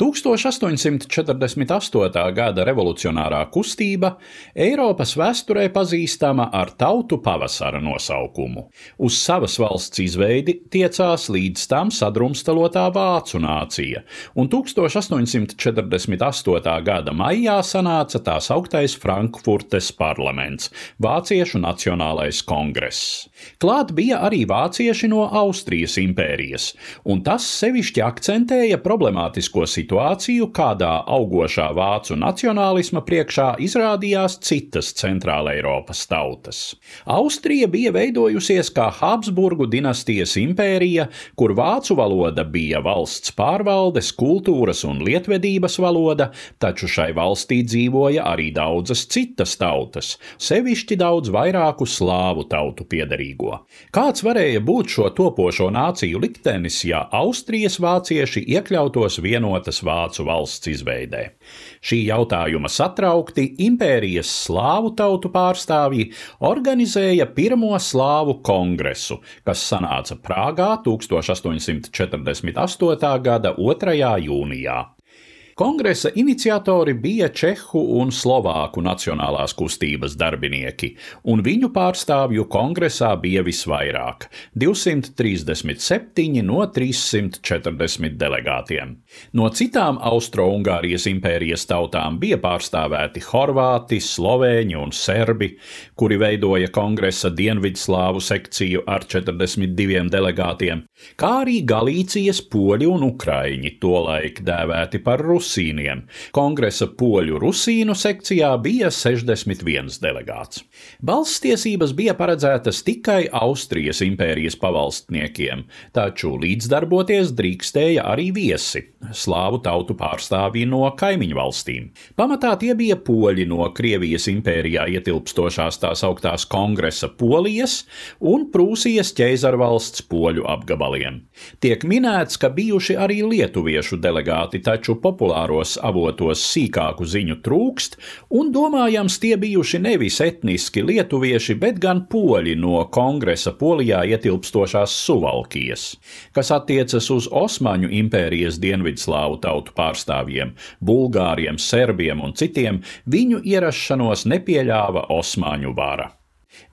1848. gada revolucionārā kustība Eiropas vēsturē pazīstama ar tautu pavasara nosaukumu. Uz savas valsts izveidi tiecās līdz tam sadrumstalotā vācu nācija, un 1848. gada maijā sanāca tā sauktais Frankfurtes parlaments, Vāciešu Nacionālais kongress. Klāt bija arī vācieši no Austrijas impērijas, un tas sevišķi akcentēja problemātisko situāciju situāciju, kādā augošā vācu nacionālisma priekšā izrādījās citas centrāla Eiropas tautas. Austrija bija veidojusies kā Habsburgu dinastijas impērija, kur vācu valoda bija valsts pārvaldes, kultūras un lietvedības valoda, taču šai valstī dzīvoja arī daudzas citas tautas, sevišķi daudz vairāku slāvu tautu piedarīgo. Kāds varēja būt šo topošo nāciju liktenis, ja Austrijas vācieši iekļautos vienotas vācu valsts izveidē. Šī jautājuma satraukti impērijas slāvu tautu pārstāvji organizēja Pirmo slāvu kongresu, kas sanāca Prāgā 1848. gada 2. jūnijā. Kongresa iniciatori bija Čehu un Slovāku nacionālās kustības darbinieki, un viņu pārstāvju kongresā bija visvairāk - 237 no 340 delegātiem. No citām Austro-Ungārijas impērijas tautām bija pārstāvēti Horvāti, Slovēņi un Serbi, kuri veidoja kongresa Dienvidslāvu sekciju ar 42 delegātiem, kā arī Galīcijas poļi un ukraiņi, tolaik dēvēti par Rusi rusīniem. Kongresa poļu rusīnu sekcijā bija 61 delegāts. Balsts tiesības bija paredzētas tikai Austrijas impērijas pavalstniekiem, taču līdzdarboties drīkstēja arī viesi - slāvu tautu pārstāvji no kaimiņu valstīm. Pamatā tie bija poļi no Krievijas impērijā ietilpstošās tās augtās kongresa polijas un Prūsijas ķēzarvalsts poļu apgabaliem. Tiek minēts, ka bijuši arī lietuviešu delegāti, taču populāri populāros avotos sīkāku ziņu trūkst, un domājams tie bijuši nevis etniski lietuvieši, bet gan poļi no kongresa polijā ietilpstošās Suvalkijas, kas attiecas uz Osmaņu impērijas dienvidslāvu tautu pārstāvjiem, bulgāriem, serbiem un citiem, viņu ierašanos nepieļāva Osmaņu vara.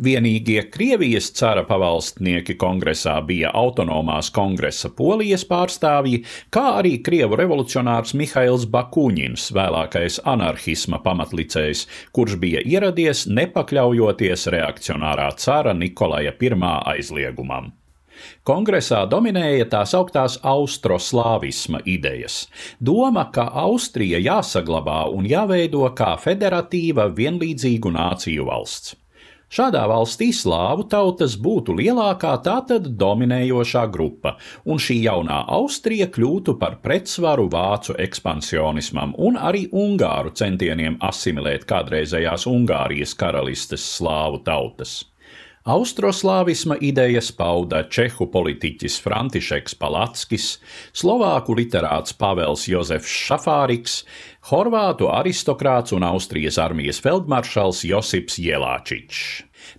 Vienīgie Krievijas cara pavalstnieki kongresā bija autonomās kongresa polijas pārstāvji, kā arī Krievu revolucionārs Mihails Bakuņins, vēlākais anarhisma pamatlicējs, kurš bija ieradies nepakļaujoties reakcionārā cara Nikolaja I aizliegumam. Kongresā dominēja tās augtās austroslāvisma idejas. Doma, ka Austrija jāsaglabā un jāveido kā federatīva vienlīdzīgu nāciju valsts. Šādā valstī slāvu tautas būtu lielākā, tātad dominējošā grupa, un šī jaunā Austrija kļūtu par pretsvaru vācu ekspansionismam un arī ungāru centieniem asimilēt kādreizējās Ungārijas karalistes slāvu tautas. Austroslāvisma idejas pauda čehu politiķis Františeks Palackis, slovāku literāts Pavels Jozefs Šafāriks, horvātu aristokrāts un Austrijas armijas feldmaršals Josips Jelāčičs.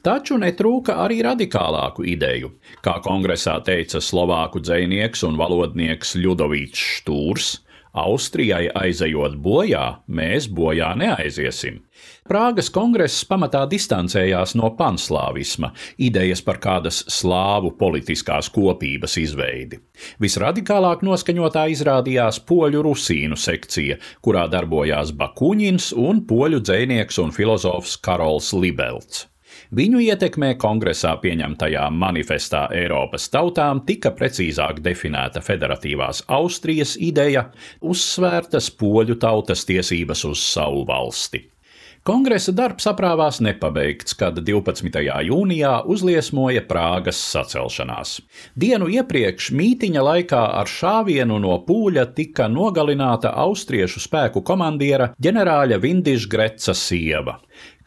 Taču netrūka arī radikālāku ideju. Kā kongresā teica slovāku dzinieks un valodnieks Ļudovīts Štūrs, Austrijai aizejot bojā, mēs bojā neaiziesim. Prāgas kongress pamatā distancējās no panslāvisma, idejas par kādas slāvu politiskās kopības izveidi. Visradikālāk noskaņotā izrādījās poļu rusīnu sekcija, kurā darbojās Bakuņins un poļu dzēnieks un filozofs Karols Libelts. Viņu ietekmē kongresā pieņemtajā manifestā Eiropas tautām tika precīzāk definēta federatīvās Austrijas ideja, uzsvērtas poļu tautas tiesības uz savu valsti. Kongresa darbs aprāvās nepabeigts, kad 12. jūnijā uzliesmoja Prāgas sacelšanās. Dienu iepriekš mītiņa laikā ar šāvienu no pūļa tika nogalināta austriešu spēku komandiera ģenerāļa Vindiša Greca sieva.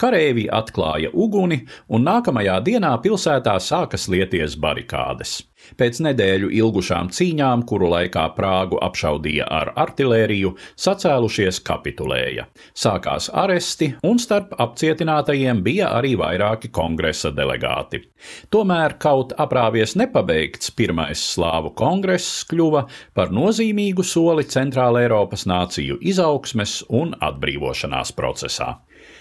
Kareivji atklāja uguni, un nākamajā dienā pilsētā sākas lieties barikādes. Pēc nedēļu ilgušām cīņām, kuru laikā Prāgu apšaudīja ar artilēriju, sacēlušies kapitulēja. Sākās aresti, un starp apcietinātajiem bija arī vairāki kongresa delegāti. Tomēr kaut aprāvies nepabeigts pirmais slāvu kongress kļuva par nozīmīgu soli Centrāla Eiropas nāciju izaugsmes un atbrīvošanās procesā.